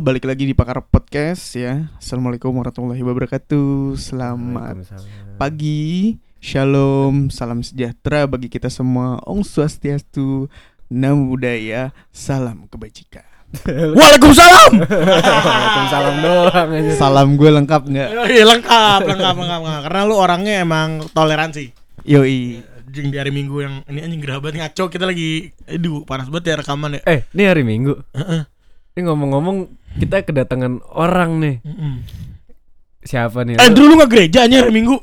Balik lagi di Pakar Podcast ya. Assalamualaikum warahmatullahi wabarakatuh. Selamat pagi, shalom, salam sejahtera bagi kita semua. Om Swastiastu, Namo Buddhaya, salam kebajikan. Waalaikumsalam. Waalaikumsalam doang aja. Salam gue lengkap nggak? Iya lengkap, lengkap, lengkap, lengkap. Karena lu orangnya emang toleransi. Yoi. Jing di hari Minggu yang ini anjing gerah banget ngaco kita lagi aduh panas banget ya rekaman ya. Eh, ini hari Minggu. Heeh. Ini ngomong-ngomong kita kedatangan orang nih. Siapa nih? Eh Lu, nggak gereja anjir hari Minggu.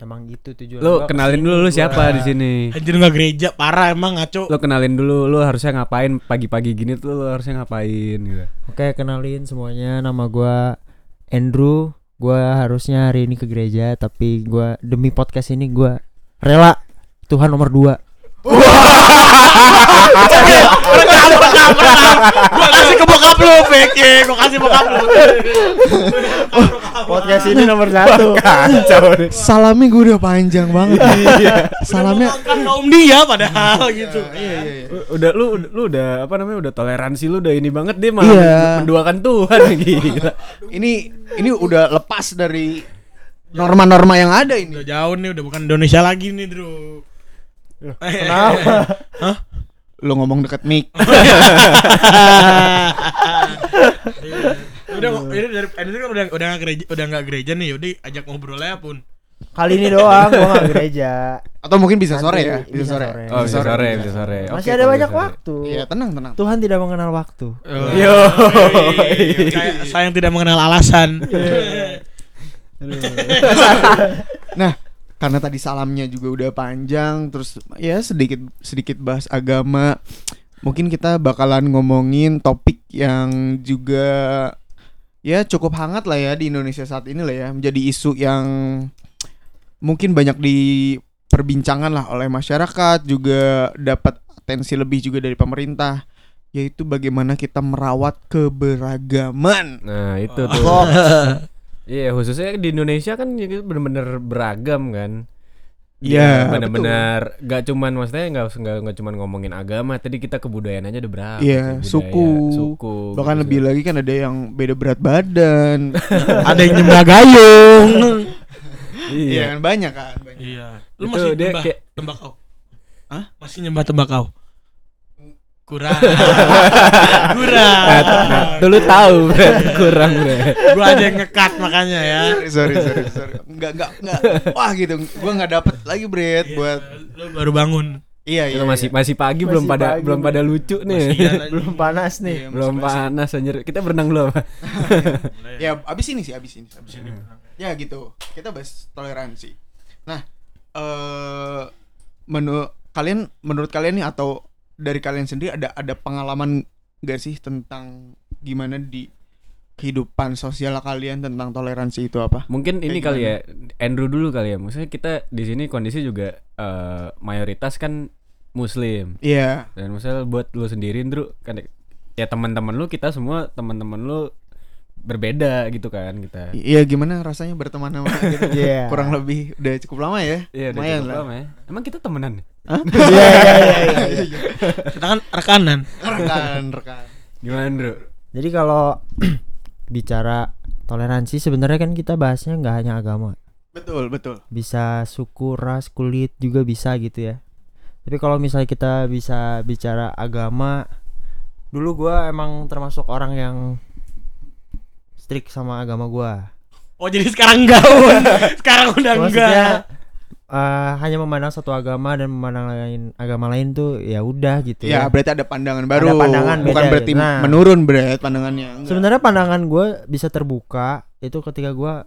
Emang gitu tujuan lu kenalin dulu lu siapa di sini. Anjir nggak gereja, parah emang ngaco. Lu kenalin dulu lu harusnya ngapain pagi-pagi gini tuh lu harusnya ngapain gitu. Oke kenalin semuanya nama gua Andrew Gua harusnya hari ini ke gereja Tapi gua demi podcast ini gua rela Tuhan nomor dua bokap lu, Peke. Gua kasih bokap lu. Podcast ini nomor satu Kacau nih. Salamnya gue udah panjang banget. Salamnya Kan kaum dia padahal gitu. Udah lu lu udah apa namanya udah toleransi lu udah ini banget deh malah Iya. menduakan Tuhan gila. ini ini udah lepas dari norma-norma yang ada ini. Udah jauh nih, udah bukan Indonesia lagi nih, Bro. Kenapa? Hah? Lo ngomong deket mic. udah ini dari ini kan udah udah nggak gereja udah nggak gereja nih udah ajak ngobrol aja pun Kali ini doang gua gak gereja Atau mungkin bisa sore ya, Nanti bisa bisa sore. sore. Oh, bisa sore, bisa sore. Masih Oke, ada banyak sore. waktu Iya, tenang, tenang. Tuhan tidak mengenal waktu Yo. Kayak saya yang tidak mengenal alasan Nah, karena tadi salamnya juga udah panjang, terus ya sedikit sedikit bahas agama. Mungkin kita bakalan ngomongin topik yang juga ya cukup hangat lah ya di Indonesia saat ini lah ya, menjadi isu yang mungkin banyak diperbincangan lah oleh masyarakat, juga dapat atensi lebih juga dari pemerintah, yaitu bagaimana kita merawat keberagaman. Nah, itu tuh. Kok Iya khususnya di Indonesia kan ya kita bener-bener beragam kan. Iya, bener-bener gak cuman maksudnya nggak nggak nggak cuman ngomongin agama tadi kita kebudayaan aja udah berapa Iya, budaya, suku. suku Bahkan gitu lebih lagi kan ada yang beda berat badan. ada yang nyembah gayung iya Iya kan banyak kan. banyak. iya lu masih nyembah kayak- tembakau Hah? masih nyembah tembakau kurang kurang nah, nah, tuh lu tahu Bre. kurang bre gua aja yang ngekat makanya ya sorry sorry sorry. Enggak enggak enggak. Wah gitu. Gua enggak dapet lagi Bret buat lu baru bangun Iya iya. Itu masih iya. masih pagi Masih belum pada pagi, belum Bre. pada lucu nih Masih belum panas nih Iya, belum panas anjir kita berenang dulu apa Ya abis ini sih abis ini. Abis ini. Ya gitu. Kita bahas toleransi. Nah, eh menurut kalian menurut kalian nih atau dari kalian sendiri ada ada pengalaman gak sih tentang gimana di kehidupan sosial kalian tentang toleransi itu apa? mungkin ini Kayak kali ya Andrew dulu kali ya maksudnya kita di sini kondisi juga eh, mayoritas kan muslim Iya. dan misalnya buat lu sendiri Andrew kan ya teman-teman lu kita semua teman-teman lu berbeda gitu kan kita Iya gimana rasanya berteman sama gitu? Iya. Kurang lebih udah cukup lama ya. Iya, udah cukup lah. lama ya. Emang kita temenan? Hah? Iya iya iya iya. kita kan rekanan rekan rekan. Gimana, Bro? Jadi kalau bicara toleransi sebenarnya kan kita bahasnya nggak hanya agama Betul betul. bisa suku, ras, kulit juga bisa gitu ya. Tapi kalau misalnya kita bisa bicara agama, dulu gua emang termasuk orang yang strict sama agama gua. oh jadi sekarang enggak sekarang udah Maksudnya enggak eh, hanya memandang satu agama dan memandang lain agama lain tuh ya udah gitu Ya ya. berarti ada pandangan baru. pandangan Bukan beda berarti gitu. Nah. menurun berat pandangannya. Enggak. Sebenarnya pandangan gua bisa terbuka itu ketika gua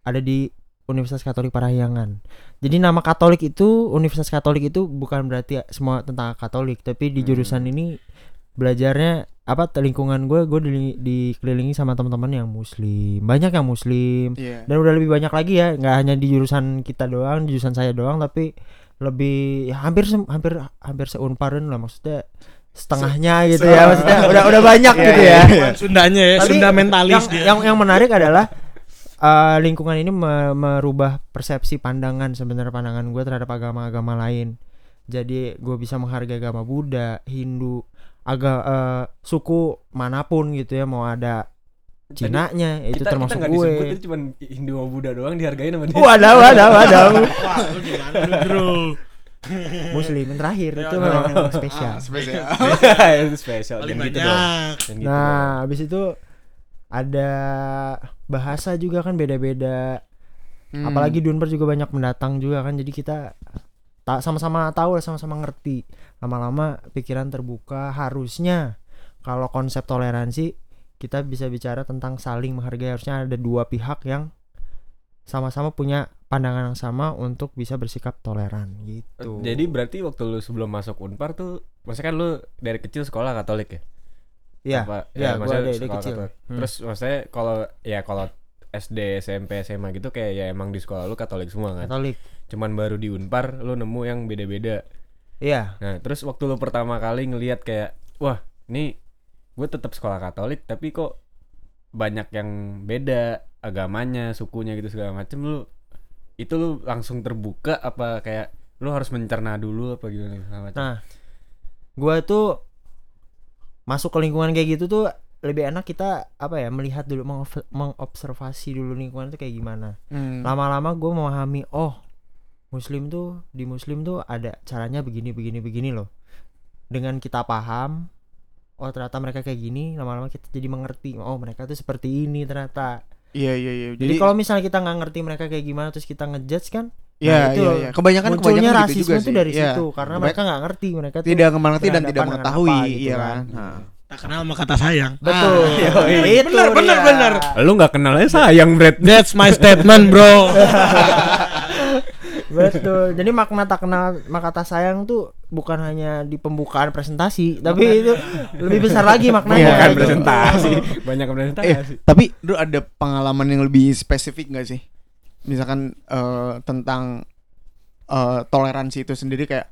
ada di Universitas Katolik Parahyangan. Jadi nama Katolik itu Universitas Katolik itu bukan berarti semua tentang Katolik, tapi di jurusan ini belajarnya apa lingkungan gue gue di, dikelilingi sama teman-teman yang muslim banyak yang muslim Iya. dan udah lebih banyak lagi ya nggak hanya di jurusan kita doang di jurusan saya doang tapi lebih ya hampir hampir hampir seunparan lah maksudnya setengahnya gitu se- ya maksudnya udah udah banyak Iya, gitu ya iya. Sundanya ya Tapi Sunda mentalis yang, dia yang yang menarik adalah eh, lingkungan ini me- merubah persepsi pandangan sebenarnya pandangan gue terhadap agama-agama lain. Jadi gue bisa menghargai agama Buddha, Hindu, agak eh, suku mana pun gitu ya mau ada Cina-nya itu kita, termasuk kita nggak gue. disebut itu cuma Hindu sama Buddha doang dihargain sama dia. Wadah, wadah, wadah. Wah, lu gimana lu, Bro? Muslim yang terakhir itu Ya, memang Ah, spesial. spesial. itu spesial Paling Jangan gitu. Jangan gitu. Nah, habis itu ada bahasa juga kan beda-beda. Hmm. Apalagi di Unpar juga banyak mendatang juga kan. Jadi kita tak sama-sama tahu sama-sama ngerti. Lama-lama pikiran terbuka harusnya kalau konsep toleransi kita bisa bicara tentang saling menghargai harusnya ada dua pihak yang sama-sama punya pandangan yang sama untuk bisa bersikap toleran gitu. Jadi berarti waktu lu sebelum masuk Unpar tuh maksudnya kan lu dari kecil sekolah Katolik ya? Iya. Iya, gua maksudnya dari- kecil. Katolik. Hmm. Terus maksudnya kalau ya kalau SD, SMP, SMA gitu kayak ya emang di sekolah lu Katolik semua kan. Katolik. Cuman baru di Unpar lu nemu yang beda-beda. Iya. Nah, terus waktu lu pertama kali ngelihat kayak wah, ini gue tetap sekolah Katolik tapi kok banyak yang beda agamanya, sukunya gitu segala macem lu itu lu langsung terbuka apa kayak lu harus mencerna dulu apa gimana segala macem? Nah, gua tuh masuk ke lingkungan kayak gitu tuh lebih enak kita apa ya melihat dulu mengobs- mengobservasi dulu lingkungan itu kayak gimana. Hmm. Lama-lama gue memahami oh muslim tuh di muslim tuh ada caranya begini begini begini loh. Dengan kita paham oh ternyata mereka kayak gini lama-lama kita jadi mengerti oh mereka tuh seperti ini ternyata. Iya iya iya. Jadi, kalau misalnya kita nggak ngerti mereka kayak gimana terus kita ngejudge kan Iya nah, itu iya iya. Kebanyakan munculnya kebanyakan rasisme gitu juga tuh sih. dari Iya. situ karena Mereka mereka nggak ngerti mereka tuh tidak mengerti dan tidak mengetahui, apa gitu iya kan. kan. Nah. Tak kenal sama kata sayang. Betul. Ah, Itu Bener, bener, dia. bener. Lu nggak kenal aja sayang, Brad. That's my statement, bro. Betul. Jadi makna tak kenal maka sayang tuh bukan hanya di pembukaan presentasi, tapi itu lebih besar lagi maknanya. Iya, Bukan gitu. presentasi, banyak presentasi. Eh, tapi lu ada pengalaman yang lebih spesifik gak sih? Misalkan eh, tentang eh, toleransi itu sendiri kayak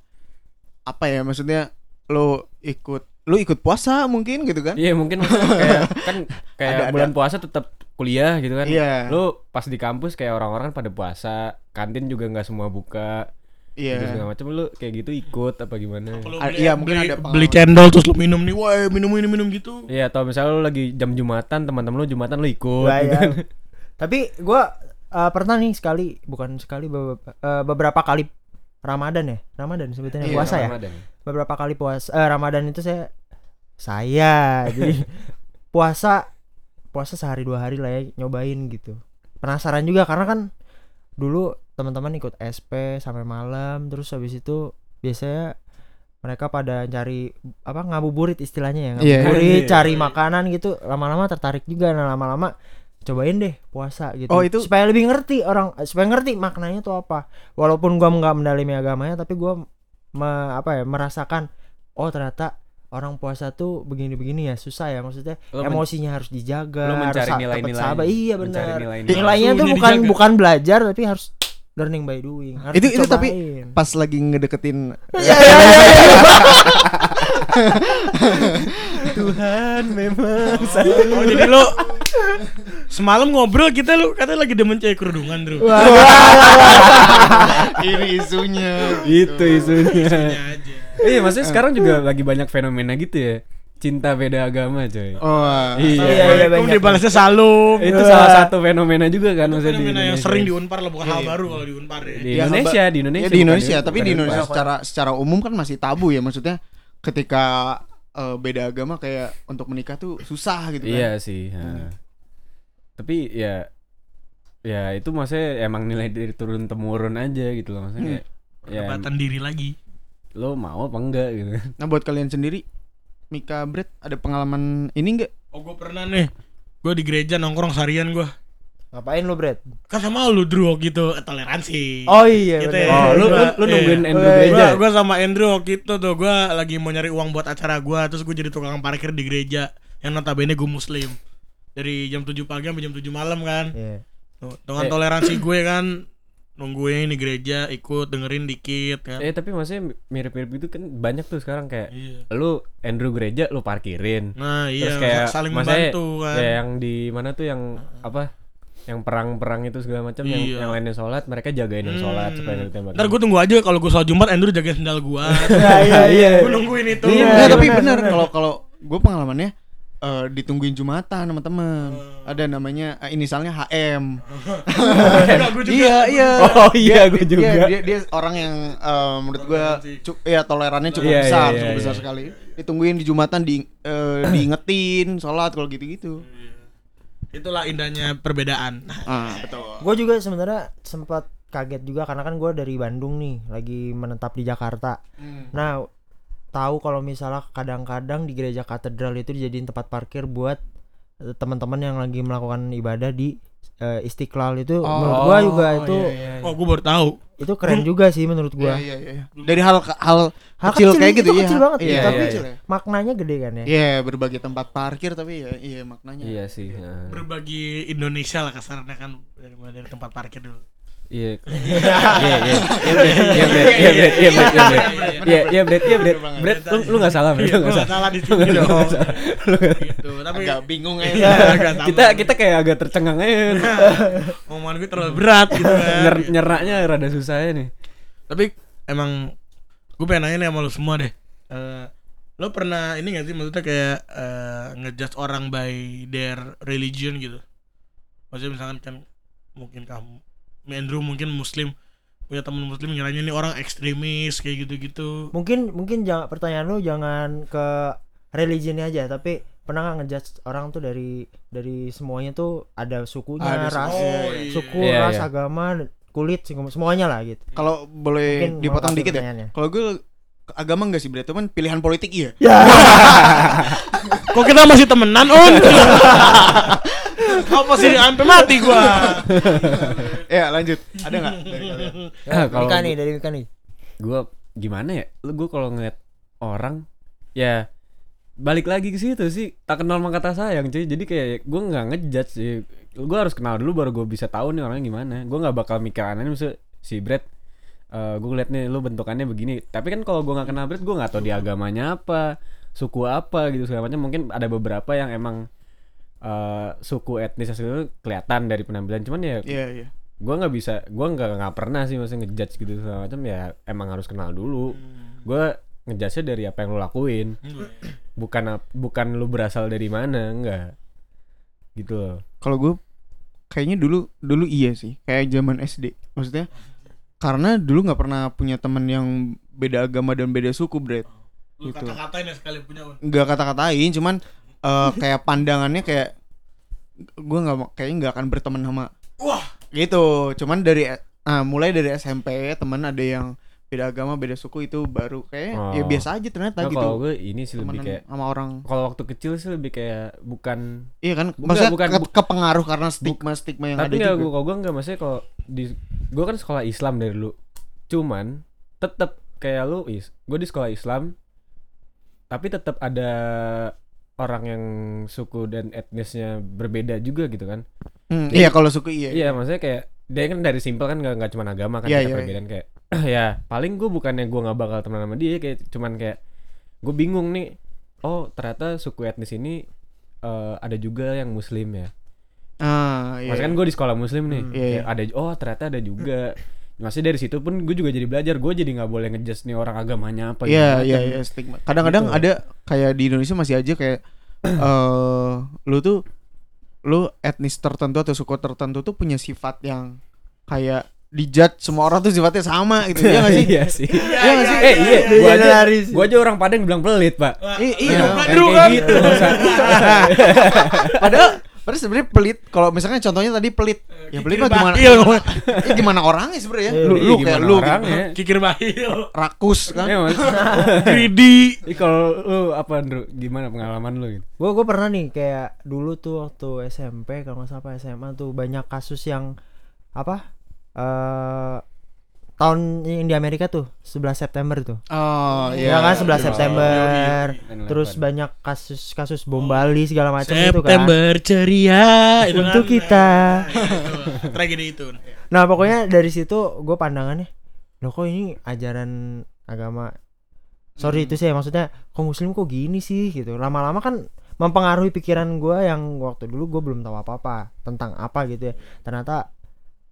apa ya? Maksudnya lu ikut lu ikut puasa mungkin gitu kan? Iya mungkin kayak kan kayak Ada- ada. bulan puasa tetap kuliah gitu kan. Iya. Lu pas di kampus kayak orang-orang pada puasa, kantin juga nggak semua buka. Iya. Gitu segala macam lu kayak gitu ikut apa gimana? Ah, iya, mungkin ada pengalaman. beli cendol terus lu minum nih, wah minum ini minum gitu. Iya atau misalnya lu lagi jam jumatan teman-teman lu jumatan lu ikut. Lah, gitu ya. kan. Tapi gua eh, pernah nih sekali, bukan sekali beberapa, eh, beberapa kali Ramadan ya. Ramadan sebetulnya Iya, puasa ya. Ramadan. Beberapa kali puasa eh, Ramadan itu saya saya jadi puasa puasa sehari dua hari lah ya nyobain gitu. Penasaran juga karena kan dulu teman-teman ikut SP sampai malam terus habis itu biasanya mereka pada cari apa ngabuburit istilahnya ya Iya. ngabuburit Iya. cari makanan gitu lama-lama tertarik juga nah lama-lama cobain deh puasa gitu Oh, itu- supaya lebih ngerti orang eh, supaya ngerti maknanya tuh apa walaupun gua nggak mendalami agamanya tapi gua me- apa ya merasakan oh ternyata orang puasa tuh begini-begini ya susah ya maksudnya men- emosinya harus dijaga lu mencari nilai-nilai. sabar iya benar nilai-nilai. nilainya tuh bukan dijaga. bukan belajar tapi harus learning by doing harus Itu- itu tapi. Pas lagi ngedeketin Iya, iya, iya, iya. Tuhan memang Oh, jadi lu semalam ngobrol kita lu katanya lagi demen cewek kerudungan, Bro. ini isunya. Itu isunya. Ya aja. Iya, maksudnya sekarang juga lagi banyak fenomena gitu ya. Cinta beda agama, coy. Oh. Iya. Iya, iya, Waalaikumsalam banyak. dibalasnya salam. Itu salah satu fenomena juga kan maksudnya di fenomena yang Indonesia. sering di Unpar lah, bukan hal baru kalau di Unpar ya. Di Ya, Indonesia, haba- di Indonesia. Ya, di bukan Indonesia, tapi bukan di Indonesia secara secara umum kan masih tabu ya maksudnya ketika eh, beda agama kayak untuk menikah tuh susah gitu kan. Iya sih. ha. Tapi ya ya itu maksudnya emang nilai dari turun temurun aja gitu loh maksudnya kayak ya Perdebatan diri lagi. Lo mau apa enggak gitu. Nah, buat kalian sendiri Mika Brett ada pengalaman ini enggak? Oh, gue pernah nih. Gue di gereja nongkrong seharian gue. ngapain lu Brad Kan sama lu Drew gitu, toleransi. oh iya Gitu bener. ya. Oh, lu lu, Gua- lu nungguin iya. Andrew Gua- gereja. Gua, gua sama Andrew waktu itu tuh gua lagi mau nyari uang buat acara gua terus gue jadi tukang parkir di gereja yang notabene gue muslim dari jam 7 pagi sampai jam 7 malam kan Iya. Tuh, dengan Eh. toleransi gue kan nungguin di gereja ikut dengerin dikit kan Eh tapi maksudnya mirip-mirip gitu kan banyak tuh sekarang kayak iya lu Andrew gereja lu parkirin. nah iya Terus kayak saling membantu kan kayak yang di mana tuh yang apa? yang perang-perang itu segala macam yang Iya. yang lainnya sholat mereka jagain yang sholat supaya nggak ditembak Ntar gue tunggu aja kalau gue sholat Jumat Andrew jagain sendal gue. Iya iya iya. gue nungguin itu. Iya, iya, tapi iya. bener kalau kalau gue pengalamannya eh, ditungguin jumatan sama temen ada namanya eh, inisialnya HM juga. iya iya Oh, iya, Dia- gua dia- juga. dia, dia, orang yang eh, menurut gue cu- ya tolerannya cukup Iya, besar iya, cukup iya, besar iya. sekali ditungguin di jumatan di eh, diingetin sholat kalau gitu gitu Itulah indahnya perbedaan. Ah betul Gue juga sebenarnya sempat kaget juga karena kan gue dari Bandung nih, lagi menetap di Jakarta. Nah, tahu kalau misalnya kadang-kadang di gereja katedral itu dijadiin tempat parkir buat eh, teman-teman yang lagi melakukan ibadah di eh, Istiqlal itu menurut gua juga itu iya, oh gue baru tahu. itu keren juga sih menurut Iya, gua. iya, iya. Dari hal hal, Hal kecil, kecil, kayak gitu itu ya. kecil banget, Iya, tapi iya, iya. Maknanya gede kan ya. Iya, berbagi tempat parkir tapi ya iya maknanya. iya sih nah. Berbagi Indonesia lah kasarnya kan dari dari tempat parkir dulu. Iya. Iya, iya. Iya. Iya. Iya. Iya. Iya, Bret. Iya, iya, Bret. Iya, Bret. Bret, lu lu enggak salah. Lu Gue enggak gak salah. salah di sini dong. Gitu. Tapi Agak bingung Iya, ya. agak sama. Kita kita kayak agak tercengang aja. omongan gue terlalu berat gitu kan. Nyer nyeraknya rada susah ya nih. Tapi emang gue pengen nanya nih sama lu semua deh. Eh, lo pernah ini gak sih maksudnya kayak eh, ngejudge orang by their religion gitu? Maksudnya misalkan kan mungkin kamu, Andrew mungkin muslim punya temen muslim ngiranya ini orang ekstremis kayak gitu-gitu. Mungkin mungkin jangan pertanyaan lu jangan ke religinya aja, tapi pernah nggak ngejudge orang tuh dari dari semuanya tuh ada sukunya, Ada ras, suku. Oh, iya. suku, Iya, ras, iya. agama, kulit, semuanya lah gitu. Kalau boleh Mungkin dipotong dikit ya. Kalau gue agama enggak sih berarti kan pilihan politik iya. Kok kita masih temenan, Un? Apa sih sampai mati gua? ya lanjut. Ada nggak dari kalian? Ah, kalau Mika nih dari Mika nih. gua gimana ya? Lu gua kalau ngeliat orang ya balik lagi ke situ sih tak kenal maka kata sayang cuy jadi kayak gue nggak ngejudge sih gue harus kenal dulu baru gue bisa tahu nih orangnya gimana gue nggak bakal mikir aneh misalnya si Brad gue ngeliat nih lu bentukannya begini tapi kan kalau gue nggak kenal Brad gue nggak tahu di agamanya apa suku apa gitu segala macam mungkin ada beberapa yang emang eh, suku etnis itu kelihatan dari penampilan cuman ya Iya, iya. gue nggak bisa gue nggak nggak pernah sih maksudnya ngejudge gitu segala macam ya emang harus kenal dulu gue ngejudge dari apa yang lo lakuin bukan ap- bukan lu berasal dari mana enggak gitu loh Kalau gue kayaknya dulu dulu iya sih, kayak zaman SD. Maksudnya karena dulu nggak pernah punya teman yang beda agama dan beda suku, Brad. Lu Gitu. kata-katain ya sekali punya, Un. nggak kata-katain cuman eh, kayak pandangannya kayak gue nggak mau kayaknya nggak akan berteman sama Wah, gitu. Cuman dari ah mulai dari SMP teman ada yang beda agama beda suku itu baru kayak ya Oh. biasa aja ternyata Nah, gitu. kalau gue ini sih lebih kayak sama orang. kalau waktu kecil sih lebih kayak bukan iya kan? Bukan, maksudnya bukan, ke- kepengaruh karena stigma stigma yang ada tapi nggak juga. gue kalau gue nggak maksudnya kalau di gue kan sekolah Islam dari dulu. Cuman tetap kayak lu is gue di sekolah Islam tapi tetap ada orang yang suku dan etnisnya berbeda juga gitu kan? Hmm, iya kalau suku iya Iya maksudnya kayak dia kan dari simpel kan nggak cuma agama kan Iya, kita iya, perbedaan kayak ya paling gue bukannya gue nggak bakal temenan sama dia kayak cuman kayak gue bingung nih oh ternyata suku etnis ini eh, ada juga yang muslim ya. Ah iya. Maksudnya kan gue di sekolah muslim nih Iya, iya. Kayak ada oh ternyata ada juga masih dari situ pun gue juga jadi belajar gue jadi nggak boleh ngejudge nih orang agamanya apa Iya gimana iya kan. iya stigma. Kadang-kadang Gitu. ada kayak di Indonesia masih aja kayak eh lu tuh lu etnis tertentu atau suku tertentu tuh punya sifat yang kayak dijudge semua orang tuh sifatnya sama gitu. Iya gak sih? iya sih Iya nggak sih? eh iya gue aja gue aja orang Padang bilang pelit pak I- iya. Iya, kayak kan. gitu nggak Padahal padahal sebenarnya pelit. Kalau misalnya contohnya tadi pelit. Ya pelit mah gimana? Eh, gimana orangnya sebenarnya? Iya, Lu, Iya, lu kayak lu gitu. orangnya Kikir bahil, rakus kan? Iya, greedy. Kalau lu apa Andrew gimana pengalaman lu gitu Gue gue pernah nih kayak dulu tuh waktu SMP kalau nggak salah apa SMA tuh banyak kasus yang apa eh tahun yang di Amerika tuh 11 September tuh. Oh Iya kan 11 jelas. September. Yoi. Terus banyak kasus-kasus bom Bali segala macam itu kan. September ceria itu Untuk kan. kita. Nah, itu. Tragedi itu. Nah pokoknya dari situ gue pandangannya, loh kok ini ajaran agama. Sorry itu sih maksudnya, kok muslim kok gini sih gitu. Lama-lama kan mempengaruhi pikiran gue yang waktu dulu gue belum tahu apa-apa tentang apa gitu ya ternyata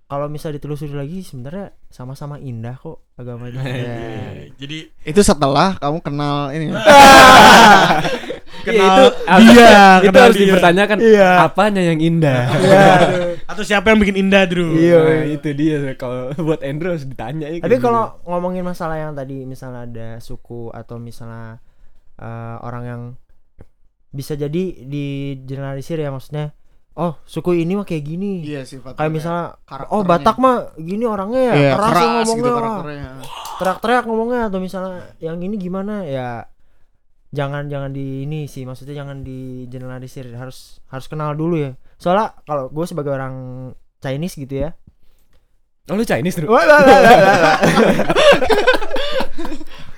kalau misal ditelusuri lagi sebenarnya sama-sama indah kok agama dia Ya. Jadi Itu setelah kamu kenal ini. Iya, itu dia, itu kenal harus dia. dipertanyakan Iya. apanya yang indah. Iya, atau siapa yang bikin indah, Drew? Iya. Nah, itu dia kalau buat Andrew harus ditanya ya, Tapi kalau ngomongin masalah yang tadi misalnya ada suku atau misalnya eh, orang yang bisa jadi di generalisir ya maksudnya oh suku ini mah kayak gini. Iya sifatnya. Kayak misalnya karakternya. oh Batak mah gini orangnya ya Iya, keras, keras ngomongnya gitu karakternya. teriak-teriak ngomongnya atau misalnya yang ini gimana ya jangan jangan di ini sih maksudnya jangan di generalisir harus harus kenal dulu ya soalnya kalau gue sebagai orang Chinese gitu ya. Oh lu Chinese Drew?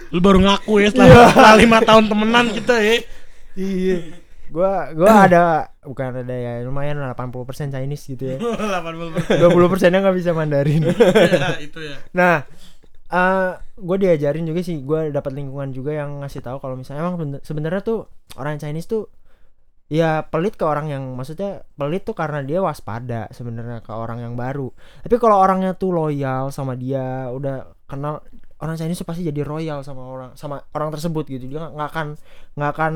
Lu baru ngaku ya setelah lima tahun temenan kita ya. iya gua gua ada bukan ada ya lumayan lah 80% Chinese gitu ya. 80 20 persennya nggak bisa Mandarin. Ya, itu ya. nah eh gue diajarin juga sih gue dapat lingkungan juga yang ngasih tahu kalau misalnya emang sebenarnya tuh orang Chinese tuh ya pelit ke orang yang maksudnya pelit tuh karena dia waspada sebenarnya ke orang yang baru. Tapi kalau orangnya tuh loyal sama dia udah kenal orang Chinese tuh pasti jadi royal sama orang sama orang tersebut gitu. Dia nggak akan nggak akan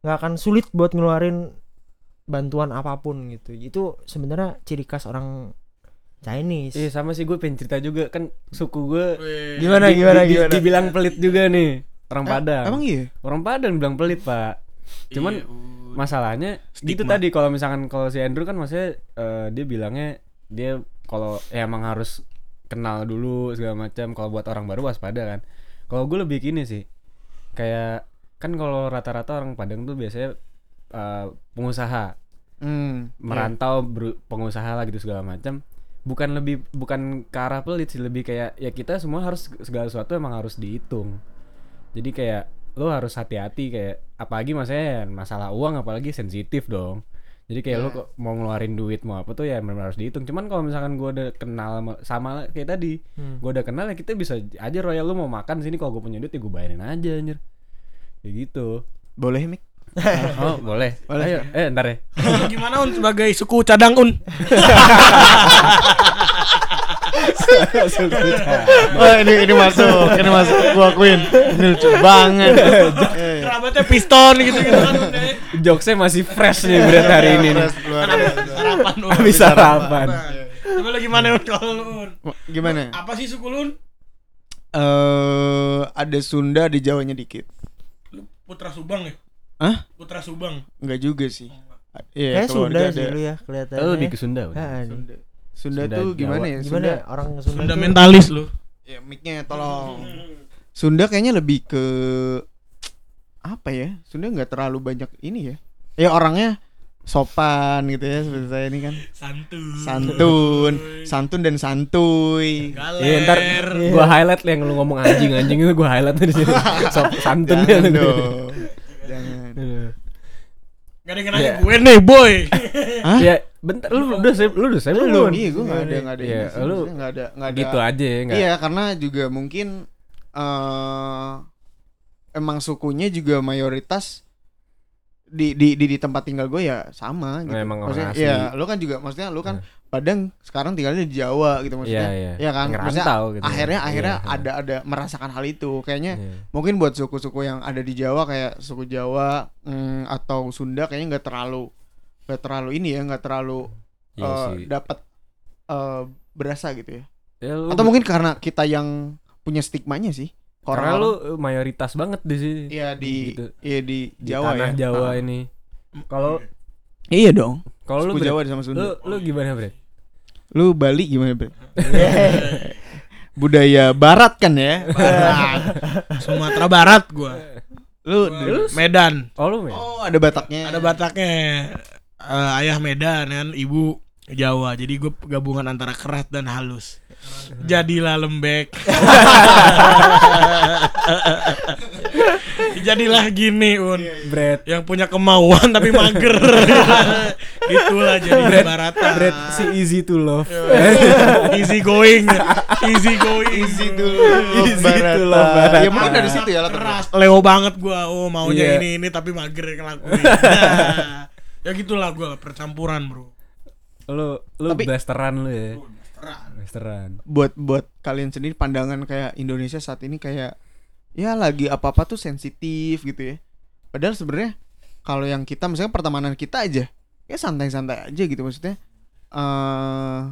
nggak akan sulit buat ngeluarin bantuan apa pun gitu itu sebenarnya ciri khas orang Chinese Iya sama sih gue pengen cerita juga kan suku gue. Gimana, di- gimana, di- gimana? dibilang pelit juga nih orang Padang. Emang iya? Orang Padang bilang pelit pak. Cuman Iya, uh. masalahnya gitu Stigma. tadi kalau misalkan kalau si Andrew kan maksudnya eh, dia bilangnya dia kalau ya emang harus kenal dulu segala macam kalau buat orang baru waspada kan kalau gue lebih gini sih kayak kan kalau rata-rata orang Padang tuh biasanya eh, pengusaha Hmm. merantau beru- pengusaha lah gitu segala macam bukan lebih bukan ke arah pelit sih lebih kayak ya kita semua harus segala sesuatu emang harus dihitung jadi kayak lo harus hati-hati kayak apalagi maksudnya masalah uang apalagi sensitif dong jadi kayak lo Ya. kok mau ngeluarin duit mau apa tuh ya benar harus dihitung cuman kalau misalkan gua udah kenal sama, sama kayak tadi Hmm. gua udah kenal ya kita bisa aja royal lo mau makan sini kalau gue punya duit ya gue bayarin aja anjir kayak gitu Boleh Mik? oh boleh Boleh. ayo eh ntar ya gimana Un sebagai suku cadang Un? Oh ini ini masuk, ini masuk. Gua akuin. Ini lucu banget. Eh, Kerabatnya piston gitu gitu kan Un, ya. Jokesnya masih fresh nih berat hari ini. Sarapan Un. Habis sarapan. Coba lu gimana Un kalau lu Un? Gimana? Apa sih suku lu Un? Eh ada Sunda, ada Jawanya dikit. Lu Putra Subang ya? Hah? Putra Subang. Enggak juga sih. Iya, Kayak Sunda sih ada. lu ya kelihatannya. Lo lebih ke Sunda. Sunda. Sunda, Sunda tuh gimana Jawa. ya? Gimana ya orang Sunda, tuh- Fundamentalis lu. Ya, mic-nya tolong. Sunda kayaknya lebih ke apa ya? Sunda nggak terlalu banyak ini ya. Ya orangnya sopan gitu ya seperti saya ini kan. Santun. Santun, santun dan santuy. Iya ntar gua highlight yang lu ngomong anjing anjing itu gua highlight di sini. Sop santun ya. Jangan dong. Jangan. Gak ada yang nanya Iya. gue nih boy. Hah? Ya bentar lu udah saya lu udah saya belum. Iya, gue nggak ada nggak ada. Iya, ini sih, lu maksudnya nggak ada nggak ada. Gitu aja enggak. Iya, karena juga mungkin eh emang sukunya juga mayoritas di di di, di tempat tinggal gue ya sama gitu. Emang orang maksudnya asli. ya lu kan juga maksudnya lu kan Padang sekarang tinggalnya di Jawa gitu maksudnya. Iya, iya. Iya kan? Ngerantau Maksudnya gitu. akhirnya akhirnya Iya. ada ada merasakan hal itu. Kayaknya Iya. mungkin buat suku-suku yang ada di Jawa kayak suku Jawa mm, atau Sunda kayaknya nggak terlalu nggak terlalu ini ya nggak terlalu Iya eh, sih. dapat eh, berasa gitu ya. Ya, lu- Atau mungkin karena kita yang punya stigmanya sih. Karena lu mayoritas banget di sini. Iya di Gitu. iya di Di Jawa tanah ya. Jawa Ah. ini. Kalau Iya dong. kalau lu Jawa sama lu Sunda. lu gimana, Bre? Lu Bali gimana, Bre? Budaya barat kan ya? Barat. Sumatera Barat gua. Lu Gua Medan. Oh, lu men. Oh, ada Bataknya. Ada Bataknya. Eh, ayah Medan kan, ibu Jawa. Jadi gue gabungan antara keras dan halus. Jadilah lembek. Jadilah gini, Un. Bret. Yang punya kemauan tapi mager. itulah jadi barata Brad si easy to love. easy going easy going Easy dulu. Easy Barata. dulu, Barata. Ya mungkin dari situ ya latar keras Leo banget gua oh maunya Iya. ini ini tapi mager ngelakuin Nah, ya gitulah gua percampuran bro lu lu Tapi- blasteran lu ya. Blasteran. buat buat kalian sendiri pandangan kayak Indonesia saat ini kayak ya lagi apa apa tuh sensitif gitu ya. Padahal sebenarnya kalau yang kita misalnya pertemanan kita aja ya santai-santai aja gitu maksudnya. Eh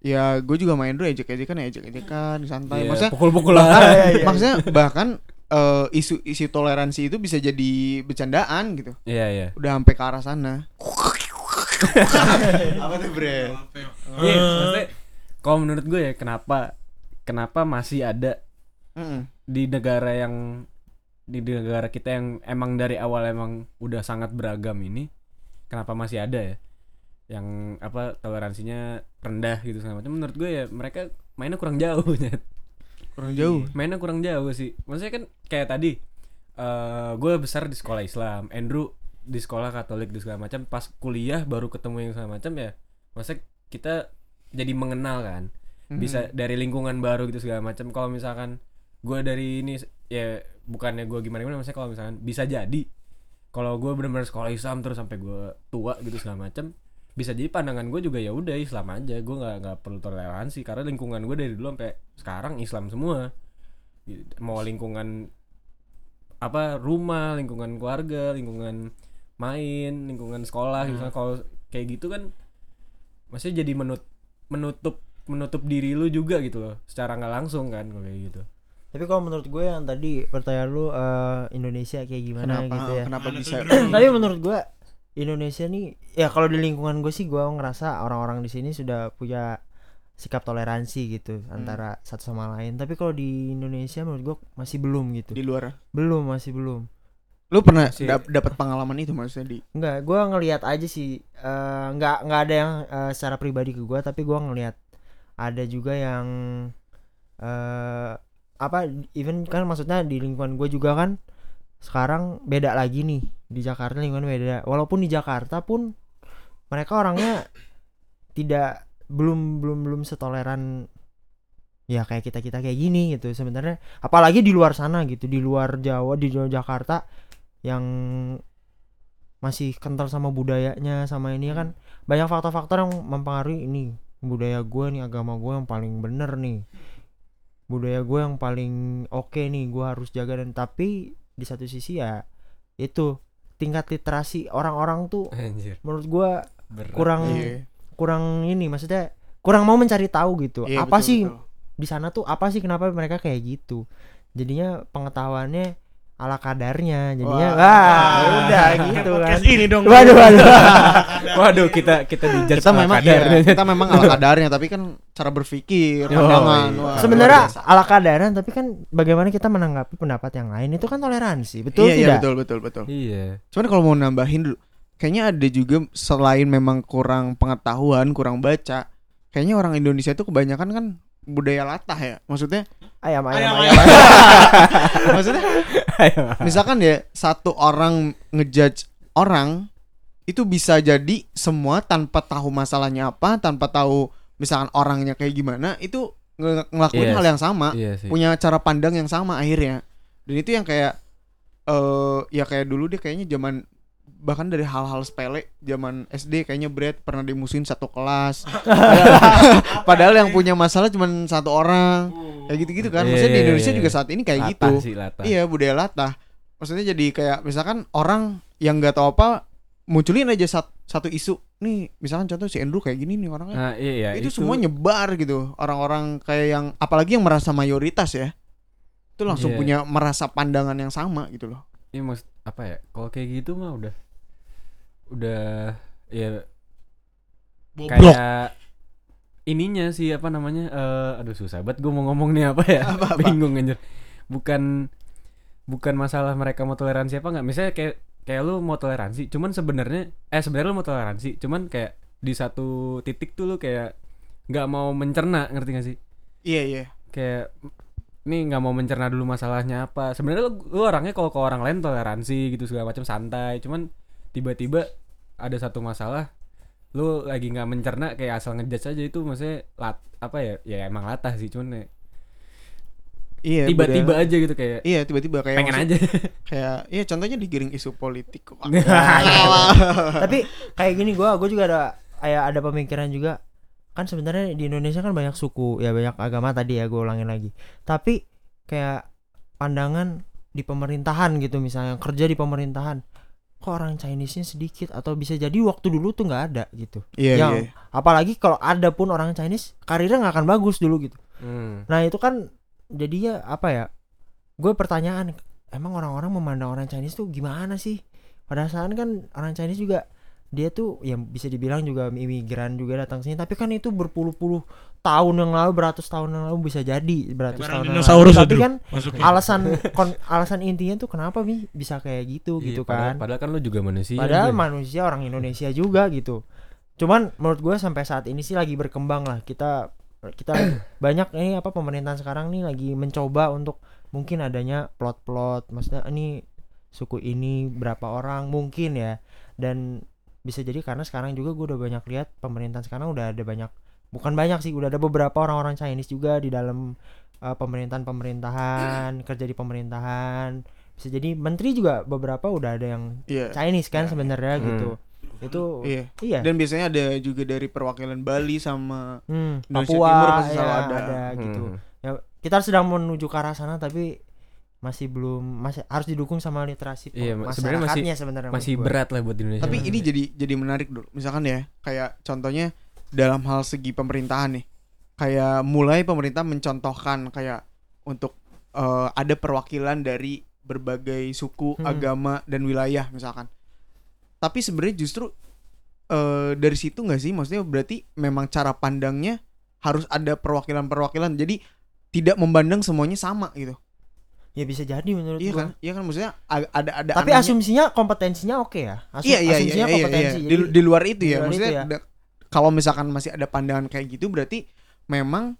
ya gue juga main dulu ejek ejekan ya ejek ejekan santai. Iya, maksudnya pukul-pukul bahkan, lah. maksudnya bahkan eh, isu isu toleransi itu bisa jadi bercandaan gitu. Iya, iya. udah sampai ke arah sana. Apa tuh bre? Iya, maksudnya kalau menurut gue ya kenapa kenapa masih ada Mm-mm. di negara yang di negara kita yang emang dari awal emang udah sangat beragam ini kenapa masih ada ya? Yang apa toleransinya rendah gitu segala macam. Menurut gue ya mereka mainnya kurang jauh Nyet. kurang jauh? Mainnya kurang jauh sih. Maksudnya kan kayak tadi eh gue besar di sekolah Islam Andrew di sekolah Katolik di segala macam. Pas kuliah baru ketemu yang segala macam ya maksudnya kita jadi mengenal kan. Bisa dari lingkungan baru gitu segala macam. Kalau misalkan gue dari ini ya bukannya gue gimana gimana maksudnya kalau misalkan bisa jadi. Kalau gue benar-benar sekolah Islam terus sampai gue tua gitu segala macam bisa jadi pandangan gue juga ya udah Islam aja. Gue nggak nggak perlu toleransi karena lingkungan gue dari dulu sampai sekarang Islam semua. Mau lingkungan apa rumah lingkungan keluarga lingkungan main lingkungan sekolah gitu kalau kayak gitu kan maksudnya jadi menut menutup menutup diri lu juga gitu loh secara nggak langsung kan kalau kayak gitu Tapi kalau menurut gue yang tadi pertanyaan lu eh, Indonesia kayak gimana kenapa gitu ya. kenapa bisa? Tapi menurut gue Indonesia nih ya kalau di lingkungan gue sih gue ngerasa orang-orang di sini sudah punya sikap toleransi gitu antara satu sama lain. Tapi kalau di Indonesia menurut gue masih belum gitu. di luar Belum masih belum. Lu pernah Masih- dap- dapat pengalaman itu maksudnya di Enggak, gue ngelihat aja sih. eh, nggak nggak ada yang eh, secara pribadi ke gue, tapi gue ngelihat ada juga yang eh apa even kan maksudnya di lingkungan gue juga kan sekarang beda lagi nih di Jakarta lingkungan beda. Walaupun di Jakarta pun mereka orangnya tidak belum belum belum setoleran ya kayak kita kita kayak gini gitu sebenarnya apalagi di luar sana gitu di luar Jawa di luar Jakarta yang masih kental sama budayanya sama ini kan. Banyak faktor-faktor yang mempengaruhi ini budaya gue nih agama gue yang paling bener nih. Budaya gue yang paling oke nih gue harus jaga dan tapi di satu sisi ya itu tingkat literasi orang-orang tuh anjir. menurut gue berat. kurang Iya. kurang ini maksudnya kurang mau mencari tahu gitu. Iya, apa betul, sih di sana tuh apa sih kenapa mereka kayak gitu? Jadinya pengetahuannya ala kadarnya jadinya Wah. wah, udah gitu kan. podcast ini dong. Waduh waduh. Waduh kita kita dijudge kita ala memang kadarnya. iya, kita memang ala kadarnya tapi kan cara berpikir Oh, pandangan iya. wah, sebenarnya ala kadaran tapi kan bagaimana kita menanggapi pendapat yang lain itu kan toleransi betul iya, iya, tidak? betul betul betul. Iya. Cuman kalau mau nambahin dulu kayaknya ada juga selain memang kurang pengetahuan kurang baca kayaknya orang Indonesia itu kebanyakan kan budaya latah ya? Maksudnya ayam ayam Ayam, ayam, maksudnya misalkan ya satu orang ngejudge orang itu bisa jadi semua tanpa tahu masalahnya apa tanpa tahu misalkan orangnya kayak gimana itu nge- ngelakuin Yes. hal yang sama iya sih. punya cara pandang yang sama akhirnya. Dan itu yang kayak eh ya kayak dulu deh kayaknya zaman bahkan dari hal-hal sepele zaman SD kayaknya Brad pernah dimusuhin satu kelas. Padahal, yang punya masalah cuma satu orang. Kayak gitu-gitu kan. Iya, maksudnya di iya, Indonesia iya. juga saat ini kayak gitu. sih latah. Iya budaya latah. Maksudnya jadi kayak misalkan orang yang nggak tahu apa munculin aja sat- satu isu. Nih misalkan contoh si Andrew kayak gini nih orangnya. Nah iya itu, semua nyebar gitu. Orang-orang kayak yang apalagi yang merasa mayoritas ya. Itu langsung Iya. punya merasa pandangan yang sama gitu loh. Ini maksud apa ya? Kalau kayak gitu mah udah udah ya kayak ininya sih apa namanya? eh aduh susah banget gue mau ngomong nih apa ya? Bingung anjir. Bukan bukan masalah mereka mau toleransi apa nggak? Misalnya kayak kayak lu mau toleransi, cuman sebenarnya eh sebenarnya lu mau toleransi, cuman kayak di satu titik tuh lu kayak nggak mau mencerna, ngerti gak sih? iya iya kayak nih nggak mau mencerna dulu masalahnya apa sebenarnya lu, lu orangnya kalau ke orang lain toleransi gitu segala macam santai cuman tiba-tiba ada satu masalah lu lagi nggak mencerna kayak asal ngejudge aja itu maksudnya lat apa ya ya emang latah sih cuman ya Iya. tiba-tiba aja gitu kayak Iya tiba-tiba kayak pengen maksud- aja kayak iya contohnya digiring isu politik kok. tapi kayak gini gua gua juga ada kayak ada pemikiran juga kan sebenarnya di Indonesia kan banyak suku ya banyak agama tadi ya gue ulangin lagi tapi kayak pandangan di pemerintahan gitu misalnya kerja di pemerintahan kok orang Chinese-nya sedikit atau bisa jadi waktu dulu tuh nggak ada gitu Iya yang iya. apalagi kalau ada pun orang Chinese karirnya nggak akan bagus dulu gitu Hmm. Nah itu kan jadinya apa ya? Gue pertanyaan, emang orang-orang memandang orang Chinese tuh gimana sih? Pada saat kan orang Chinese juga dia tuh yang bisa dibilang juga imigran juga datang sini, tapi kan itu berpuluh-puluh tahun yang lalu, beratus tahun yang lalu bisa jadi beratus Barang tahun yang lalu. Tapi itu kan masuknya. alasan kon- alasan intinya tuh kenapa bi bisa kayak gitu Iya, gitu padahal, kan? padahal kan lu juga manusia Padahal juga. manusia orang Indonesia juga gitu. Cuman menurut gue sampai saat ini sih lagi berkembang lah. Kita kita banyak ini apa pemerintahan sekarang nih lagi mencoba untuk mungkin adanya plot-plot. Maksudnya ini suku ini berapa orang mungkin ya. Dan bisa jadi karena sekarang juga gue udah banyak lihat pemerintahan sekarang udah ada banyak bukan banyak sih udah ada beberapa orang-orang Chinese juga di dalam uh, pemerintahan pemerintahan kerja di pemerintahan bisa jadi menteri juga beberapa udah ada yang Iya. Chinese kan sebenarnya Hmm. gitu. Itu Iya. iya. Dan biasanya ada juga dari perwakilan Bali sama Hmm, Indonesia Papua Timur pasti selalu ya, ada. ada. gitu. Hmm. Ya kita sedang menuju ke arah sana tapi masih belum masih harus didukung sama literasi Iya, pe- sebenarnya masih- masyarakatnya sebenarnya masih berat lah buat Indonesia Tapi Hmm. ini jadi jadi menarik dulu. Misalkan ya, kayak contohnya dalam hal segi pemerintahan nih. Kayak mulai pemerintah mencontohkan kayak untuk eh, ada perwakilan dari berbagai suku, Hmm. agama dan wilayah misalkan. Tapi sebenarnya justru eh, dari situ nggak sih? Maksudnya berarti memang cara pandangnya harus ada perwakilan-perwakilan. Jadi tidak memandang semuanya sama gitu. Ya bisa jadi menurut Iya gua. kan? Iya kan maksudnya ada ada Tapi anehnya- asumsinya kompetensinya oke ya. Asum- iya iya iya, asumsinya iya, iya, kompetensi. Di, Jadi di luar itu di ya luar maksudnya itu ya. Kalau misalkan masih ada pandangan kayak gitu berarti memang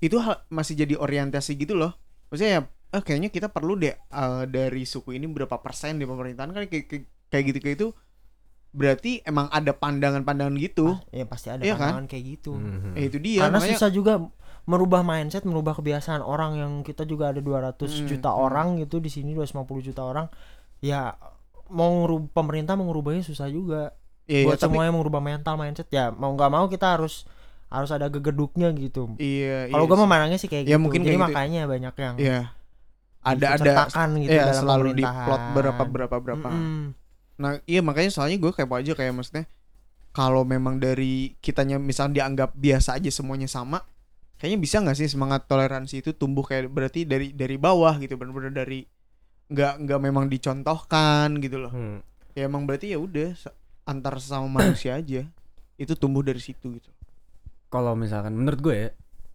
itu hal- masih jadi orientasi gitu loh maksudnya ya eh, kayaknya kita perlu deh eh, dari suku ini berapa persen di pemerintahan kan kayak kayak, kayak gitu kayak itu berarti emang ada pandangan-pandangan gitu ah, ya pasti ada Iya kan? pandangan kayak gitu. Hmm. eh, itu dia Karena makanya susah juga merubah mindset, merubah kebiasaan orang yang kita juga ada 200 Hmm, juta hmm. orang gitu di sini 250 juta orang. Ya mau ngerubah pemerintah mau ngerubahnya susah juga. Iya, iya, buat tapi semuanya mengubah mental mindset ya mau nggak mau kita harus harus ada gegeduknya gitu. iya Kalau iya gue memandangnya sih kayak Ya, gitu. mungkin Jadi kayak gitu. makanya banyak yang iya ada ada gitu ya dalam selalu di plot berapa berapa berapa Mm-mm. Nah iya makanya soalnya gue kepo aja kayak maksudnya kalau memang dari kitanya misalnya dianggap biasa aja semuanya sama, kayaknya bisa nggak sih semangat toleransi itu tumbuh kayak berarti dari dari bawah gitu benar-benar dari nggak nggak memang dicontohkan gitu loh. Hmm. Ya emang berarti ya udah antar sesama manusia aja itu tumbuh dari situ gitu. kalau misalkan menurut gue ya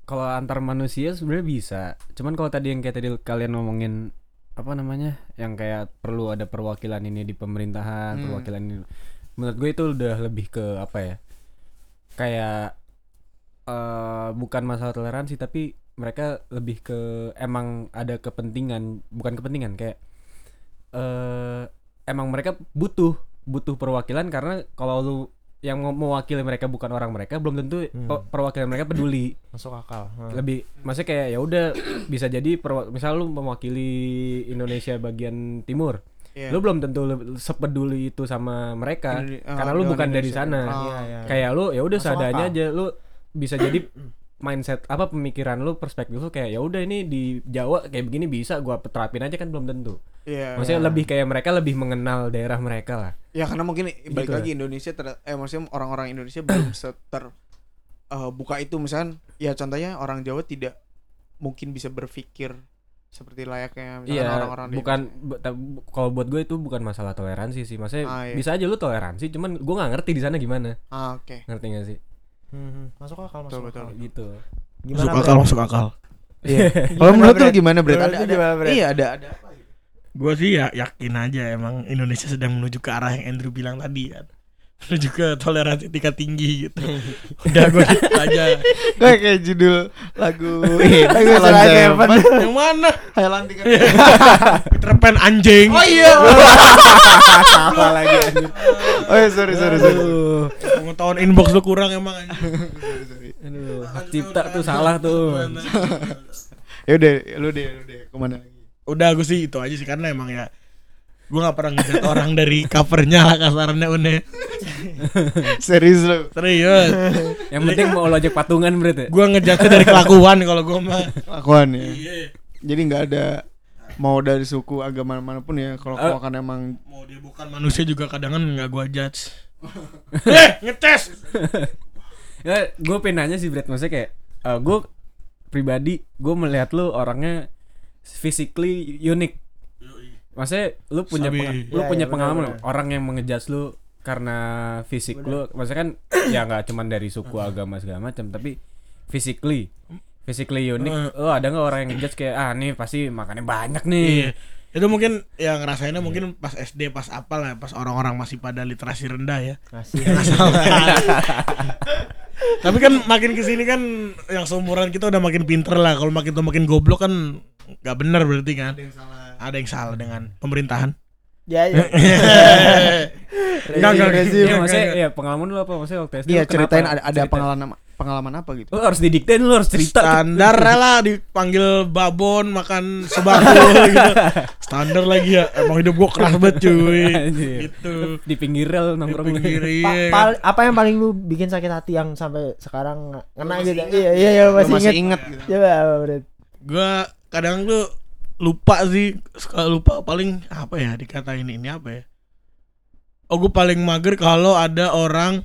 kalau antar manusia sebenarnya bisa cuman kalau tadi yang kayak tadi kalian ngomongin apa namanya yang kayak perlu ada perwakilan ini di pemerintahan Hmm. perwakilan ini menurut gue itu udah lebih ke apa ya kayak eh bukan masalah toleransi tapi mereka lebih ke emang ada kepentingan bukan kepentingan kayak eh emang mereka butuh butuh perwakilan karena kalau lu yang mau mewakili mereka bukan orang mereka belum tentu Hmm. pe- perwakilan mereka peduli masuk akal. Hmm. lebih maksudnya kayak ya udah bisa jadi perwa- misal lu mewakili Indonesia bagian timur Iya. lu belum tentu sepeduli itu sama mereka Indone- karena lu dengan bukan dari Indonesia. sana Ah. Iya, iya. kayak lu ya udah seadanya akal. aja lu bisa jadi mindset apa pemikiran lu perspektif lu kayak ya udah ini di Jawa kayak begini bisa gua terapin aja kan belum tentu Iya. maksudnya Iya. lebih kayak mereka lebih mengenal daerah mereka lah Ya karena mungkin balik Gitu. lagi Indonesia ter eh maksudnya orang-orang Indonesia belum seter eh, buka itu misalkan ya contohnya orang Jawa tidak mungkin bisa berpikir seperti layaknya misalkan Iya, orang-orang di bukan bu- kalau buat gue itu bukan masalah toleransi sih. Maksudnya Ah, iya. bisa aja lu toleransi, cuman gue nggak ngerti di sana gimana. Ah, oke. Ngerti gak sih? Hmm, masuk akal masuk Betul, akal. Gitu. Gimana masuk akal masuk akal Iya. Gimana, Kalau menurut lu gimana, Bre? Ada, ada? Iya, ada ada gue sih ya yakin aja emang Indonesia sedang menuju ke arah yang Andrew bilang tadi kan Lu juga toleransi tingkat tinggi gitu. Udah gue gitu aja. Kayak kayak judul lagu Lagu Salon Seven. Yang mana? Thailand tiga. Peter Pan anjing. Oh iya. Apa lagi. Oh iya, sorry sorry sorry. Pengetahuan inbox lu kurang emang anjing. Aduh, hak cipta tuh salah tuh. Ya udah, lu deh, lu deh. Ke mana lagi? Udah gue sih itu aja sih karena emang ya gue gak pernah ngeliat orang dari covernya lah kasarnya une Serius lu. serius Yang penting mau lo ajak patungan berarti. gue ngejatnya dari kelakuan kalau gue mah Lakuan ya. iya Jadi nggak ada mau dari suku agama mana pun ya kalau kau kan emang mau dia bukan manusia juga kadang kan nggak gue judge eh ngetes Ya, gue pengen nanya sih Brad, maksudnya kayak eh, gue pribadi gue melihat lu orangnya physically unik. Maksudnya lu punya Sabi. penga- lu Iya, punya iya, pengalaman benar-benar. orang yang mengejudge lu karena fisik lu, maksudnya kan ya nggak cuman dari suku agama segala macam, tapi physically physically unik. Oh, ada nggak orang yang ngejudge kayak ah nih pasti makannya banyak nih. iya itu mungkin yang ngerasainnya mungkin pas SD pas apa lah pas orang-orang masih pada literasi rendah ya. Ngasih. tapi kan makin ke sini kan yang seumuran kita udah makin pinter lah. Kalau makin tua makin goblok kan nggak benar berarti kan. Ada yang salah. Dengan pemerintahan. Ya, ya. Enggak, enggak, Rezim, Iya, enggak, maksudnya enggak. ya pengalaman lu apa? Maksudnya waktu SD? Iya ceritain ada, ada pengalaman pengalaman apa gitu. Lu harus didiktein, lu harus cerita. standar lah dipanggil babon makan sebako gitu standar lagi ya emang hidup gua keras banget cuy Anjir. gitu Di pinggir rel di nongkrong. pinggir Pa- iya apa yang paling lu bikin sakit hati yang sampai sekarang ngena gitu? Iya, iya, iya, Lu masih, masih inget. inget gitu. Coba apa, gua kadang tuh lupa sih suka lupa paling apa ya dikatain ini apa ya oh gue paling mager kalau ada orang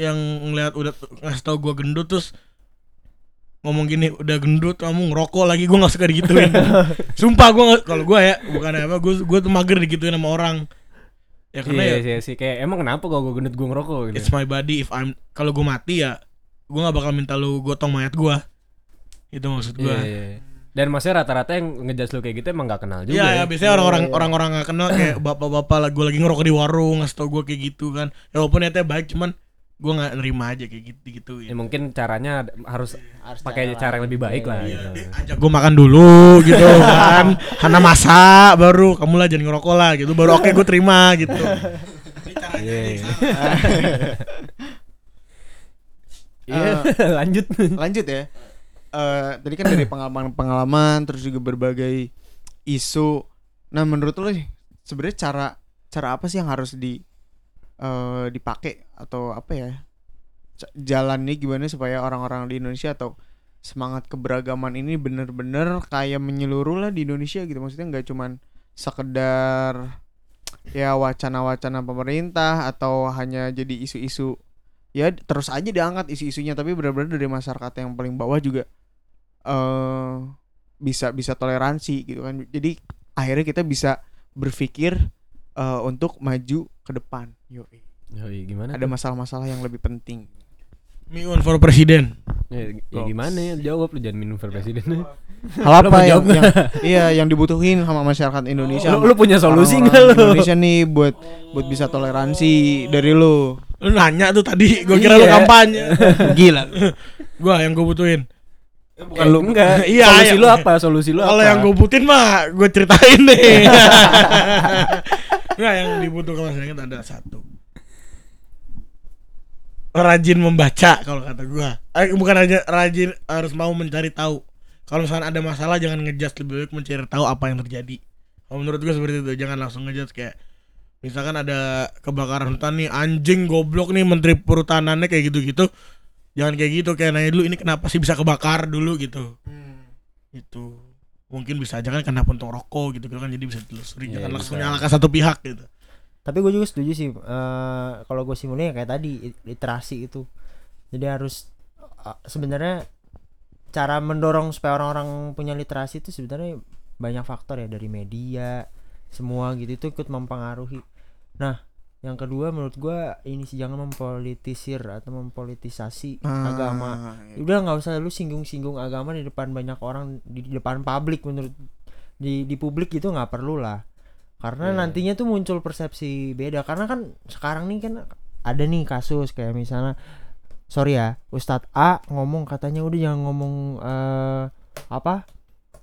yang ngeliat udah ngasih tau gue gendut terus ngomong gini udah gendut kamu ngerokok lagi gue nggak suka digituin sumpah gue kalau gue ya bukan apa gue gue tuh mager digituin sama orang ya karena Iya, ya iya, sih. Kayak emang kenapa kalau gue gendut gue ngerokok gitu. it's my body if I'm kalau gue mati ya gue nggak bakal minta lu gotong mayat gue itu maksud gue Iya, iya. Dan maksudnya rata-rata yang ngejudge lu kayak gitu emang gak kenal juga. Iya, ya, biasanya orang-orang Iya, iya. orang-orang gak kenal kayak bapak-bapak lah gue lagi ngerokok di warung ngasih tau gue kayak gitu kan. Ya walaupun niatnya baik cuman gue nggak nerima aja kayak gitu gitu Ya, mungkin caranya harus Harus pakai cara cara yang lebih baik Iya, lah iya. gitu. Ajak gue makan dulu gitu kan. Karena masa baru kamu lah jangan ngerokok lah gitu. Baru oke gue terima gitu. Iya, yang iya. Iya, lanjut. Lanjut ya. Eh tadi kan dari pengalaman-pengalaman terus juga berbagai isu. Nah, menurut lo sebenarnya cara cara apa sih yang harus di eh dipakai atau apa ya? Jalannya gimana supaya orang-orang di Indonesia atau semangat keberagaman ini bener-bener kayak menyeluruh lah di Indonesia gitu. Maksudnya nggak cuman sekedar ya wacana-wacana pemerintah atau hanya jadi isu-isu ya terus aja diangkat isu-isunya tapi benar-benar dari masyarakat yang paling bawah juga eh bisa bisa toleransi gitu kan jadi akhirnya kita bisa berpikir eh, untuk maju ke depan Yoi. Yoi, gimana? ada masalah-masalah yang lebih penting Miun for presiden. Ya, ya gimana ya? Jawab lu jangan minum for presiden. hal Lu apa yang, yang iya yang dibutuhin sama masyarakat Indonesia lu, lu punya solusi enggak lu? Indonesia nih buat buat bisa toleransi dari lu Lu nanya tuh tadi, gue kira lu Iya. kampanye. gila Gua yang gue butuhin. Bukan lu enggak. Iya, Solusi iya. lu apa? Solusi lu apa? Kalau yang gue butuhin mah gue ceritain nih. Nggak yang dibutuhkan masyarakat ada satu. Rajin membaca kalau kata gue. Eh, bukan aja rajin harus mau mencari tahu. Kalau misalnya ada masalah jangan ngejudge lebih baik mencari tahu apa yang terjadi. Kalau menurut gue seperti itu jangan langsung ngejudge kayak misalkan ada kebakaran hutan nih anjing goblok nih menteri perhutanannya kayak gitu-gitu. Jangan kayak gitu kayak nanya dulu ini kenapa sih bisa kebakar dulu gitu itu mungkin bisa aja kan karena puntung rokok gitu kan jadi bisa ditelusuri Iya, jangan langsung bisa. nyalakan satu pihak gitu Tapi gue juga setuju sih eh, kalau gue simulnya kayak tadi literasi itu. Jadi harus eh, sebenarnya cara mendorong supaya orang-orang punya literasi itu sebenarnya banyak faktor ya dari media semua gitu itu ikut mempengaruhi. Nah, yang kedua menurut gua ini sih jangan mempolitisir atau mempolitisasi agama. iya. Udah nggak usah lu singgung-singgung agama di depan banyak orang di depan publik menurut di di publik itu nggak perlu lah karena Iya. nantinya tuh muncul persepsi beda karena kan sekarang nih kan ada nih kasus kayak misalnya sorry ya Ustadz A ngomong katanya udah jangan ngomong eh, apa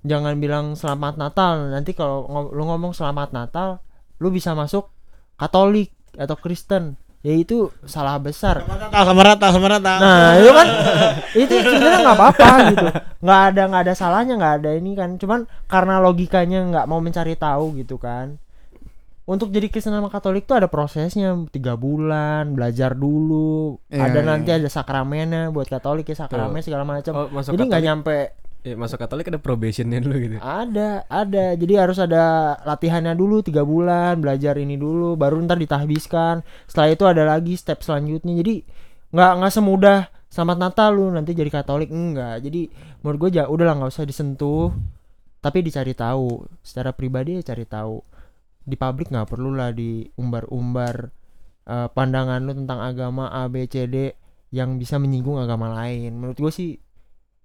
jangan bilang selamat Natal nanti kalau ngo- lu ngomong selamat Natal lu bisa masuk Katolik atau Kristen. Ya itu salah besar. Sama rata, sama rata. Nah itu kan? Itu sebenarnya nggak apa-apa gitu, nggak ada nggak ada salahnya nggak ada ini kan, cuman karena logikanya nggak mau mencari tahu gitu kan. Untuk jadi Kristen sama Katolik tuh ada prosesnya. Tiga bulan belajar dulu, Iya, ada iya. nanti ada sakramennya. Buat Katolik ya sakramen segala macam. Oh, jadi nggak nyampe Ya, masuk Katolik ada probationnya dulu gitu. ada ada. Jadi harus ada latihannya dulu tiga bulan belajar ini dulu baru ntar ditahbiskan. Setelah itu ada lagi step selanjutnya. Jadi nggak nggak semudah. Selamat Natal lu nanti jadi Katolik. Enggak. Jadi menurut gue ya udahlah nggak usah disentuh. Tapi dicari tahu. Secara pribadi ya cari tahu. Di publik nggak perlu lah diumbar-umbar eh, pandangan lu tentang agama A B C D yang bisa menyinggung agama lain. Menurut gue sih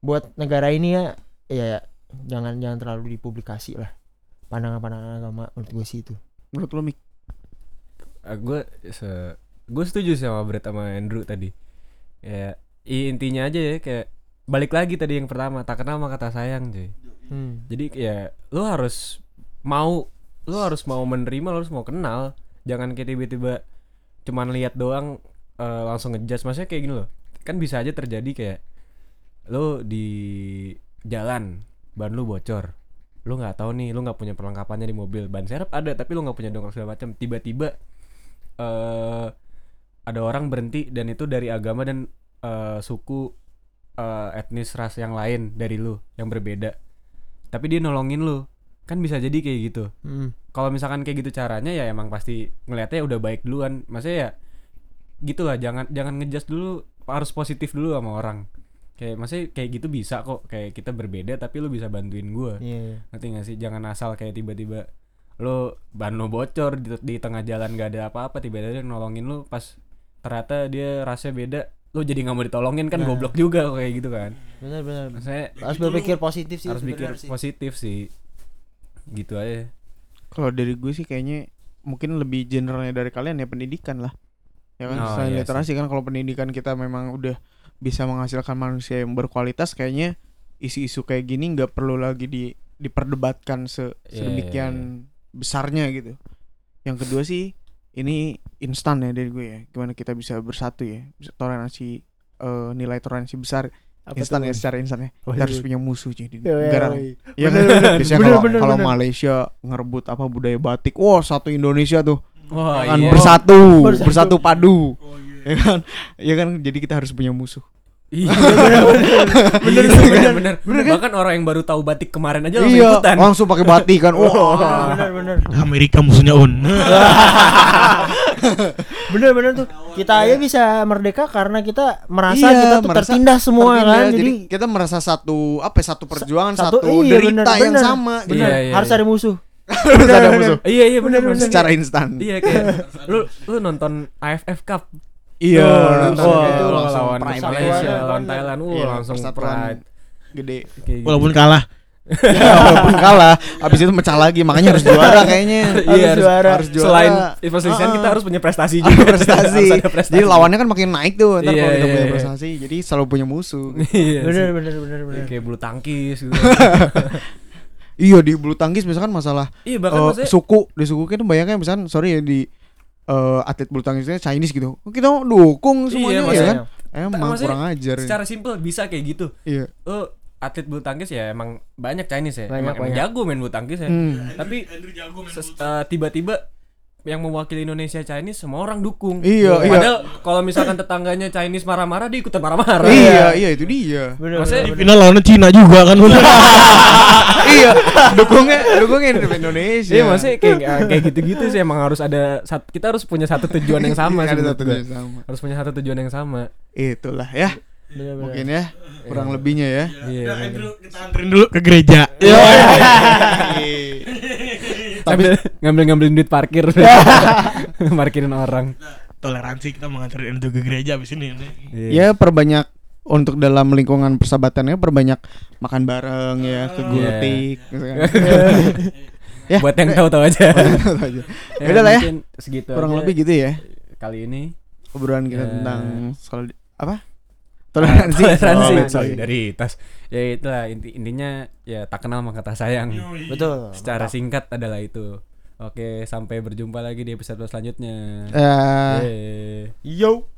buat negara ini ya ya jangan jangan terlalu dipublikasi lah. Pandangan-pandangan agama menurut gue sih itu. Menurut lo Mik? gue se gue setuju sih sama Brett sama Andrew tadi. Ya i- intinya aja ya kayak balik lagi tadi yang pertama tak kenal maka tak sayang cuy. Hmm. jadi ya lu harus mau lu harus mau menerima lu harus mau kenal. Jangan kayak tiba-tiba cuman lihat doang eh, langsung ngejudge. Maksudnya kayak gini loh kan bisa aja terjadi kayak lu di jalan ban lu bocor. Lu nggak tahu nih lu nggak punya perlengkapannya di mobil. Ban serep ada tapi lu nggak punya dongkrak segala macam. Tiba-tiba eh ada orang berhenti dan itu dari agama dan eh, suku eh, etnis ras yang lain dari lu yang berbeda. Tapi dia nolongin lu. Kan bisa jadi kayak gitu. Hmm. kalau misalkan kayak gitu caranya ya emang pasti ngelihatnya udah baik duluan. Maksudnya ya gitulah jangan jangan ngejudge dulu harus positif dulu sama orang kayak maksudnya kayak gitu bisa kok kayak kita berbeda tapi lu bisa bantuin gua Iya, iya. ngerti gak sih jangan asal kayak tiba-tiba lu ban lu bocor di, di tengah jalan gak ada apa-apa tiba-tiba dia nolongin lu pas ternyata dia rasanya beda lu jadi nggak mau ditolongin kan Nah. goblok juga kayak gitu kan benar benar maksudnya harus berpikir positif sih harus itu pikir benar sih. positif sih gitu aja Kalau dari gue sih kayaknya mungkin lebih generalnya dari kalian ya pendidikan lah. Ya kan, Oh, selain iya literasi kan kalau pendidikan kita memang udah bisa menghasilkan manusia yang berkualitas kayaknya isu-isu kayak gini nggak perlu lagi di diperdebatkan se Iya, sedemikian besarnya gitu. Yang kedua sih ini instan ya dari gue ya. Gimana kita bisa bersatu ya, bisa toleransi eh, nilai toleransi besar Apa instan ya secara instan ya. Oh, Kita harus punya musuh jadi Iya, iya, negara. Ya kan? Biasanya kalau. Malaysia ngerebut apa budaya batik, wah satu Indonesia tuh wah kan iya bersatu, Bersatu. bersatu padu. Oh, iya. Ya kan? Ya kan jadi kita harus punya musuh. Iya Bener, bener bener, bener bener Bahkan orang yang baru tahu batik kemarin aja langsung iya, ikutan. langsung pakai batik kan. Wah. benar benar Amerika musuhnya Un. bener bener tuh kita aja bisa merdeka karena kita merasa Iya, kita tuh merasa tertindas semua Tertindas. kan jadi, jadi kita merasa satu apa ya, satu perjuangan, satu- satu, iya, derita bener, yang bener. sama. bener Iya, iya, harus iya. ada musuh Harus ada musuh. Iya iya bener bener. Secara instan. Iya kayak lu lu nonton AFF Cup. Iya, wah, lawan Malaysia, lawan Thailand, uh, Iya, langsung pride. Gede. Kayak gitu. Walaupun kalah. Ya, walaupun kalah, habis itu mecah lagi, makanya harus juara kayaknya. Iya, harus juara. Harus juara. Selain perselisihan Ah, kita ah. harus punya prestasi juga. prestasi. Prestasi. Jadi lawannya kan makin naik tuh ntar Iya, kalau kita iya, punya iya. prestasi. Jadi selalu punya musuh. Iya. bener sih. bener bener bener Kayak bulu tangkis gitu. Iya di bulu tangkis misalkan masalah Iya bahkan maksudnya suku di suku kita bayangkan misalkan sorry ya di eh, atlet bulu tangkisnya Chinese gitu kita dukung semuanya ya maksudnya kan emang kurang ajar secara simpel bisa kayak gitu. iya Lu atlet bulu tangkis ya emang banyak Chinese ya. Banyak, emang, emang banyak. jago main bulu tangkis ya. Hmm. Tapi Andrew jago main ses- bulu. eh, tiba-tiba yang mewakili Indonesia Chinese semua orang dukung. Iya, iya. Padahal kalau misalkan tetangganya Chinese marah-marah dia ikutan marah-marah. iya iya itu dia bener Maksudnya Di final lawannya Cina juga kan. iya dukungnya dukungnya Indonesia Iya maksudnya kayak kayak gitu-gitu sih emang harus ada kita harus punya satu tujuan yang sama sih ada menurut satu sama Harus punya satu tujuan yang sama. itulah ya bener bener mungkin ya kurang lebihnya ya Iya. Udah, Andrew kita anterin dulu ke gereja. Tapi ngambil-ngambilin duit parkir. Parkirin orang. Toleransi kita menganterin Andrew ke gereja abis ini. Iya. ya perbanyak untuk dalam lingkungan persahabatannya perbanyak makan bareng ya ke Iya. gultik gitu kan. ya Buat yang tahu-tahu aja. tahu aja. Ya, Udah lah ya. Segitu kurang aja lebih gitu ya kali ini. obrolan kita Ya. tentang soal apa? Toleransi. toleransi Oh, sorry. dari tas ya itulah inti intinya ya tak kenal maka tak sayang. Betul. secara singkat adalah itu oke sampai berjumpa lagi di episode selanjutnya Yeay. Yo.